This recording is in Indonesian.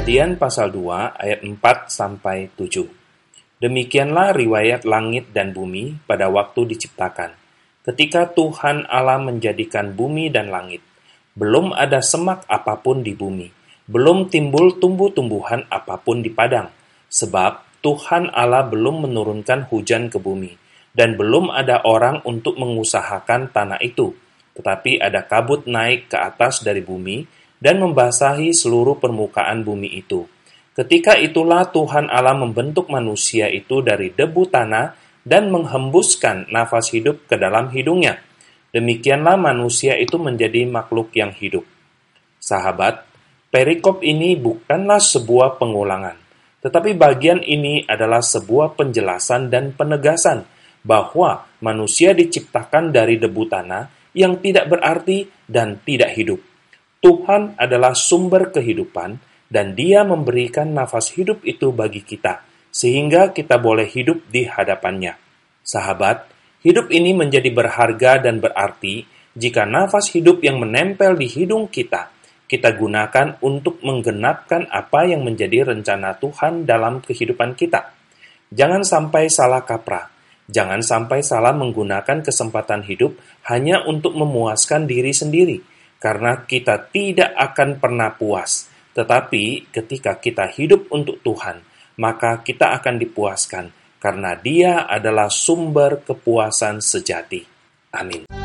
Kejadian pasal 2 ayat 4 sampai 7. Demikianlah riwayat langit dan bumi pada waktu diciptakan. Ketika Tuhan Allah menjadikan bumi dan langit, belum ada semak apa pun di bumi, belum timbul tumbuh-tumbuhan apa pun di padang, sebab Tuhan Allah belum menurunkan hujan ke bumi, dan belum ada orang untuk mengusahakan tanah itu. Tetapi ada kabut naik ke atas dari bumi dan membasahi seluruh permukaan bumi itu. Ketika itulah Tuhan Allah membentuk manusia itu dari debu tanah dan menghembuskan nafas hidup ke dalam hidungnya. Demikianlah manusia itu menjadi makhluk yang hidup. Sahabat, perikop ini bukanlah sebuah pengulangan, tetapi bagian ini adalah sebuah penjelasan dan penegasan bahwa manusia diciptakan dari debu tanah yang tidak berarti dan tidak hidup. Tuhan adalah sumber kehidupan, dan Dia memberikan nafas hidup itu bagi kita sehingga kita boleh hidup di hadapannya. Sahabat, hidup ini menjadi berharga dan berarti jika nafas hidup yang menempel di hidung kita, kita gunakan untuk menggenapkan apa yang menjadi rencana Tuhan dalam kehidupan kita. Jangan sampai salah kaprah. Jangan sampai salah menggunakan kesempatan hidup hanya untuk memuaskan diri sendiri, karena kita tidak akan pernah puas. Tetapi ketika kita hidup untuk Tuhan, maka kita akan dipuaskan karena Dia adalah sumber kepuasan sejati. Amin.